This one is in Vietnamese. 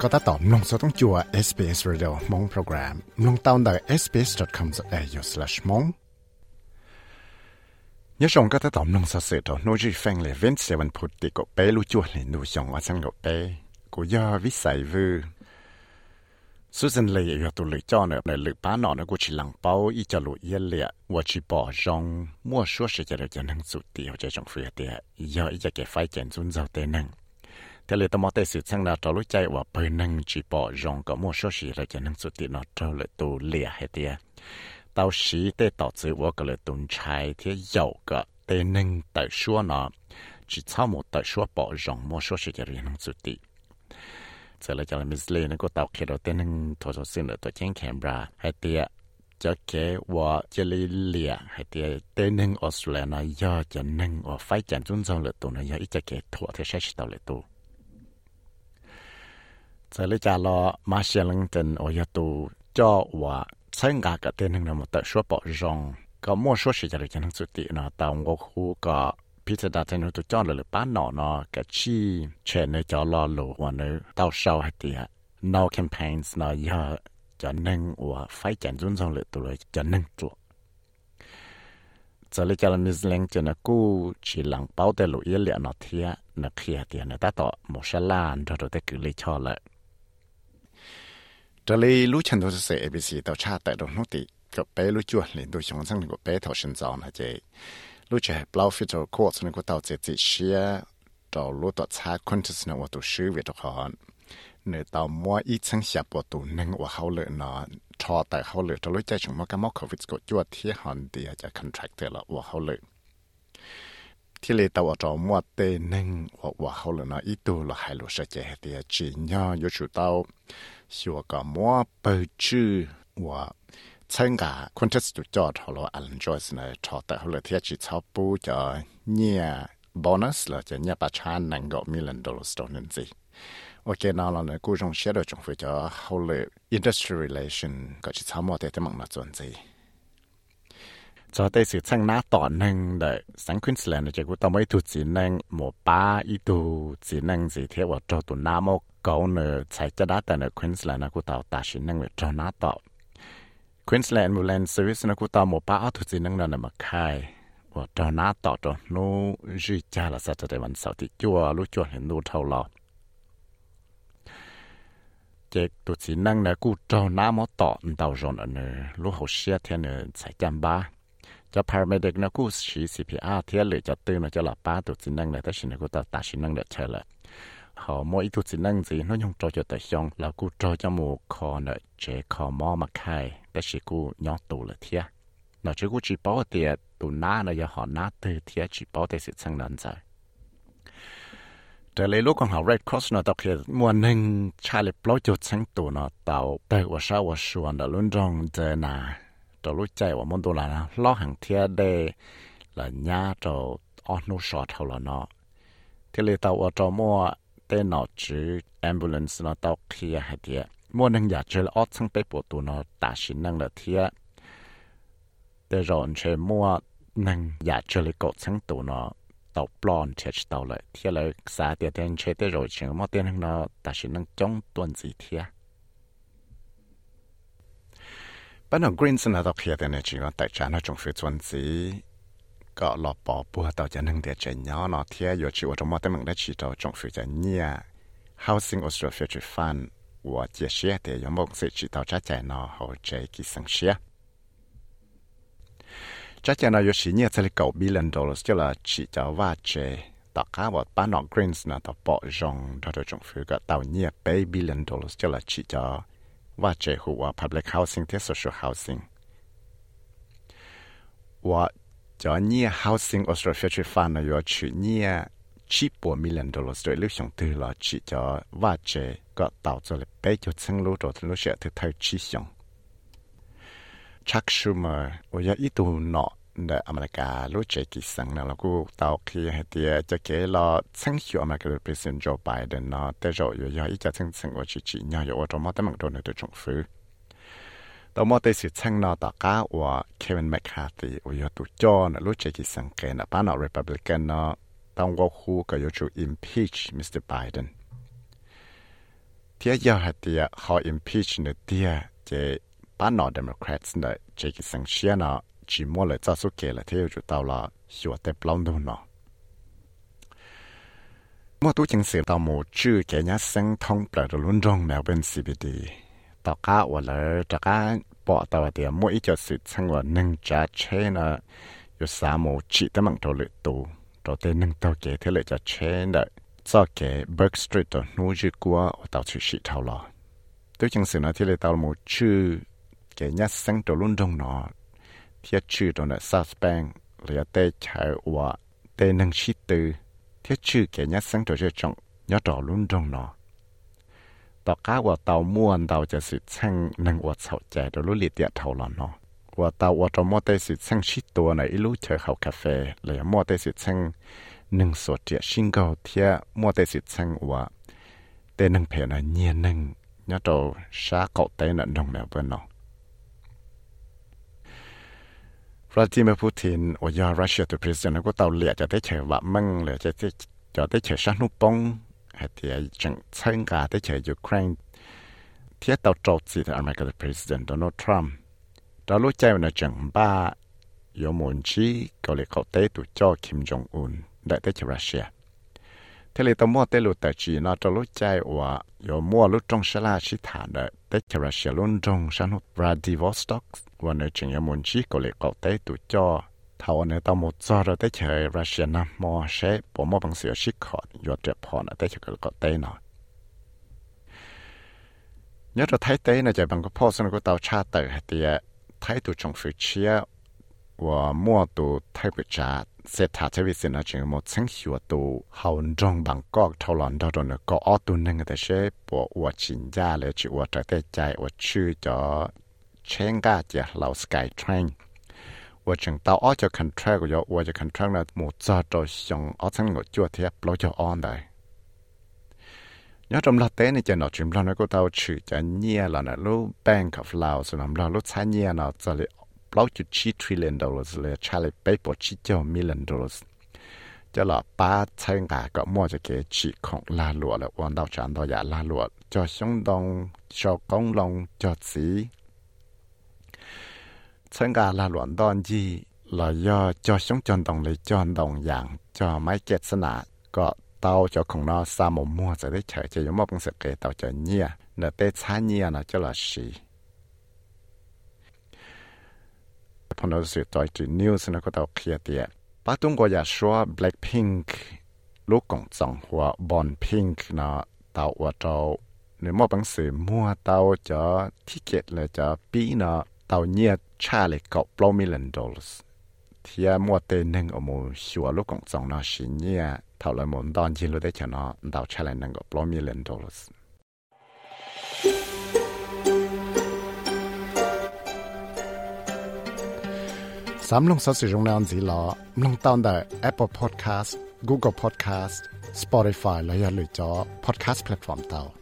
ก็ตัดต่อมลงสต้องจัว SBS Radio มงโปรแกรมลงตาวน์ได้ sbs.com.au/mong ยศงก็ตัดต่อมลงสเสตโนจีแฟงเลเวนเซวันพุทติก็เปลูจัวเลนูชงว่าฉันก็เปกูยาวิสัยวูสุสันเลยอยากตัวเลยจ้าเนี่ยในลึกป้านอนกูชิลังเป้าอีจะลุยเลียว่าชิปอจงมั่วชัวเสียจะได้จะนั่งสุดเดียวจะจงเฟียเดียยาอีจะเก็บไฟเจนจุนเจ้าเตนัง thế là tao mò tay sự sang là trâu lúc chạy và bơi nâng chỉ bỏ rong có mua số gì là cho nâng số tiền nó trâu lại tu lìa hết tiệt tao xí tê tao chỉ và cái là tuần trái thế giàu cả tê nâng tại số nó chỉ sau một tại số bỏ rong mua số gì cho nâng số tiền giờ là cho là Miss Lee nó có tao khi đầu tê nâng thổ số xin là tổ chức camera hết tiệt cho kế và cho lý lìa hay thì tên nâng Australia nó do cho nâng và phải chẳng chúng dòng lệ tù nó do ít cho kế thua thì sẽ จะเลยจะรอมาเชียลังเจนโอยตูจอว่าใช้งานกับเต้นหนึ่งนะมันแต่ชัวปอจงก็มั่วชัวสิจะเลยจะทั้งสุดที่นะแต่องค์คู่ก็พิจารณาเทนุตัวจอหรือป้านหนอเนาะกับชี้เชนในจอรอหลูวันนี้เต้าเศร้าให้เตี้ย no campaigns เนาะยอจะนึ่งว่าไฟจันจุนทรงหรือตัวเลยจะนึ่งจัวจะเลยจะมีเรื่องจะนะกู้ชีหลังเป้าแต่หลุยเหลี่ยนเนาะเทียนะเคลียเตียนะตาต่อมอชลานเราได้คือเลยชอเลย 这里路程都是说 A B C 到差带到落地，个白路脚领导向上那个白头身造那些，路程 Blow Fit or Court 那个到这这些到路到差 Quintus 那我都学会的很。nơi tàu mua ít sang xia bộ tù nâng của hậu lợi nó cho tại hậu lợi cho lối chạy chúng mua cái covid của chua thiết hòn thì cho contractor là của hậu lợi thì lấy tàu cho mua tê nâng hậu lợi nó ít tù là hai lối sẽ chạy thì chỉ nhau yếu chủ tàu ชัวก็มัวเปิดชื่อว่าเช่นกับคนที่สุดจอดเขาเราอันจอยส์เนี่ยชอแต่เขาเลยที่จะชอบปูจะเนี่ยโบนัสเลยจะเนี่ยประชาหนังก็มิลันดอลลาร์ต่อหนึ่งสิโอเคนะเราเนี่ยกูจงเชื่อโดยจงฝึกจะเขาเลย industry relation ก็จะชอบมัวแต่จะมังนัดจนสิจะได้สื่อช่างหน้าต่อหนึ่งเดสังควินสแลนด์จะกูต้องไม่ถูกสีหนึ่งหมอป้าอีตูสีหนึ่งสีเทวะจอตุนน้ามก cậu nở chạy cho đá tại nở Queensland nó cũng tàu ta xin năng nguyện cho nó tàu Queensland Ambulance Service nó cũng tàu một ba áo thuộc gì năng nở mà khai. Và cho nó tàu cho nó duy cha là sao cho để vẫn sao thì chua lúc chua hiện nu thâu lọ chế tụ chỉ năng nở cũng cho nó mà tàu tàu rồi nữa, lúc hậu xe thì nở chạy chăm ba cho paramedic nó cũng sử CPR thế lựa cho tư nó cho là ba tụ chỉ năng nở tới xin nó cũng tàu ta xin năng nở chơi lại họ mỗi chút xin năng gì nó nhung cho cho tới xong là cô cho cho một khó nợ chế khó mò mà khai. Cái chỉ cô nhỏ tù là thiệt nó chỉ cô chỉ bảo tiền, tù na nó giờ họ na từ thiệt chỉ bảo tiền sự sang lần rồi. Trở lại lúc còn học Red Cross nó đọc kia mua nên cha lại bảo cho sáng tù nó tàu tới và sao và xuân nó luôn trong giờ nà. Trở lúc chạy và muốn tù là lo hàng thiệt để là nhà trở ở nô sọt hầu là nó thế là tàu ở trong mua tế nó chứ ambulance nó tao kia hay thế mua năng giả chơi là ót sang tế bộ nó tả xin năng là thế tế rồi chơi mua năng giả chơi là cột sang tụ nó tàu plon chết tàu lại thế là xa tiền tiền chơi tế rồi chứ mà tiền nó tả xin năng chống tuần gì thế bắt đầu green sinh là tao kia tiền này chỉ trả nó trong phía tuần แต่จานจงฟิจวนสีก็รอปอปัวต่อจะนึ่งเดียเจนย้อนอเทียอยู่จีว่าจะมาแต่มึงได้ชีต่อจงฟิจะเนี่ย housing Australia Future Fund 我解释的有梦是知道这在呢和这个生些。这在呢有时呢这里九 billion dollars 就了只叫ว่า这大家ว่าบ้านนอก greens นะต่อปอจงต่อจงฟิก็ต่อเนี่ย8 billion dollars 就了只叫ว่าเจหัว public housing ที่ social housing ว่ cho nhia housing Australia Future Fund nó yo chữ nhia chỉ bộ million la rồi lúc xong từ là chỉ cho vay chế có tạo ra là bảy triệu chân lúa rồi lúa sẽ thực thay chỉ xong Chuck Schumer, ở giờ ít tù nọ để America lúa chế kỳ sáng nào là cô tạo khi hay tiề cho kế là chân hiệu America President Joe Biden nó tới rồi giờ ít cho chân chân ở chỉ chỉ nhau ở trong mắt tấm mặt đồ này được trúng phứ. ต่เราอยู่ยาอีจะซึ่งซึ่งว่าจีจีเนี่ยอยู่ว่าตัวมาแต่มันโดนในตัวจงฟื้นตัวมาแต่สิซึ่งเนาะตาก้าว่าเควินแมคคาร์ธีว่าอยู่ตัวจอนรู้ใจกี่สังเกตนะป้าเนาะรีพับลิกันเนาะต้องว่าคู่ก็อยู่จู impeach มิสเตอร์ไบเดน ที่ยาหัดเดียเขา impeach เนเดียเจป้านอ Democrats เนเจกิสังเชียนะจีมัวเลยจ้าสุเกลเที่ยวจุดตาวละหัวเตปลองดูเนาะมัวตู้จึงเสียตาหมูชื่อแกยะเซ็งทองเปล่าลุ้นจงแมวเป็น CBD ต่อก้าวันเลยจากก้าปอตัวเดียวมุ่ยจะสุดสังวันหนึ่งจะเชนะอยู่สามโมจิตมังตัวเลือตัวตัวเต็หนึ่งตัวเกเทเลจะเชนะซอกเกเบิร์กสตรีทตัวนู้จีกัวตัวชื่อชิทาวลอตัวจังสือนะที่เลยตัวโมชื่อเกยัดสังตัวรุ่นดงนอเทียชื่อตัวเนี่ยซาสแปงเหลือเตชายว่าเตหนึ่งชิตือเทียชื่อเกยัดสังตัวเจ้าจงยอดต่อรุ่นดงนอ ต่อก้าว่าเตาม่วนเตาจะสิทธิ์ช่างนังอวดเสาใจเดลุลิเตียเท่าหลอนเนาะว่าเตาอวดมอเตสิทธิ์ช่างชิดตัวในอิลูเชอเขาคาเฟ่เลยมอเตสิทธิ์ช่างหนึ่งสดเจียชิงเกาเทียมอเตสิทธิ์ช่างว่าเตนึงเพนเนียนึงยอดเราช้าเกาเตนนงเนี่ยเพื่อนเนาะพระที่มาพูดถึงโอยารัสเซียตัวประธานก็เตาเลียจะได้เฉว่ามั่งเลยจะได้จะได้เฉชานุปง thì chẳng chân cả tới chơi Ukraine. Thiết tàu trâu chỉ thì America, the President Donald Trump. Đó lúc chơi nó chẳng ba yếu muốn chi có lẽ cậu tế tụ cho Kim Jong Un đại tế chơi Russia. Thế là tao mua tế lụt tại chỉ nó cho lúc chơi và yếu mua lúc trong sẽ là chỉ thả đại tế chơi Russia luôn trong sân Vladivostok và nơi chẳng yếu muốn chi có lẽ cậu tế tụ cho ท่าวเนตามดจอเราได้เฉยรัสเซียนะมอเชผมมอบังเสือชิคอดยอดเจ็บพอนะได้เฉยก็เต้นอยอดเราไทยเต้นะจะบังก็พ่อสนก็ตาชาเตอร์เตียไทยตัวชงฟิเชียว่ามั่วตัวไทยประจาเศรษฐาชีวิสินะจึงมดสังหัวตัวเฮาจงบังกอกเท่าหลอนเท่าโดนก็ออตัวนึงแต่เชปวอวชินยาเลยจิอวจะได้ใจอวชื่อจอเชงกาเจเราสกายเทรน ว่าจังตาอ้อจะคันแทรกอยู่ว่าจะคันแทรกนะหมู่จ้าจอยชงอ้อทั้งหมดจั่วเทียบเราจะอ้อนได้ยอดจำลัดเต้นี่จะหนอจิมเราเนี่ยก็เตาชื่อจะเนียล่ะนะลูกแบงกับเราสนามเราลูกใช้เนียเราจะเลยเราจุดชี้ทริลเลนดอลลาร์เลยใช้เลยไปปวดชี้เจ้ามิลเลนดอลลาร์จะหล่อป้าใช้งาก็มั่วจะเกจีของลาหลวแล้ววันดาวจานดอยาลาหลวจะช่องดองจะกงลงจะสี นาก็เตาจอของนอสามมั่วจะได้เฉยจะยมอบงสเกตเตาจะเนียเนเตช้าเนียนะจะละสี 朋友是在住 news 那个度看的，把中国也说 Blackpink ลูกกงจงหัวบอลพิงค์นะเตาว่าเจ้าในมอบังสือมัวเตาจะทิเก็ตเลยจะปีนะ ต่าเนียชาเลยเกาะปลอมิลันดอลส์เทียมัวเตนึงอมูชัวลูกของสงนาชินเนี่ยเท่าละหมุนตอนจินรู้ได้ชนะเต่าชาเลยนึงกับปลอมิลันดอลส์สามลงสอสิรงนอนสีหลอลงตอนแต่ Apple Podcast Google Podcast Spotify และอย่หรือจอ Podcast Platform เต่า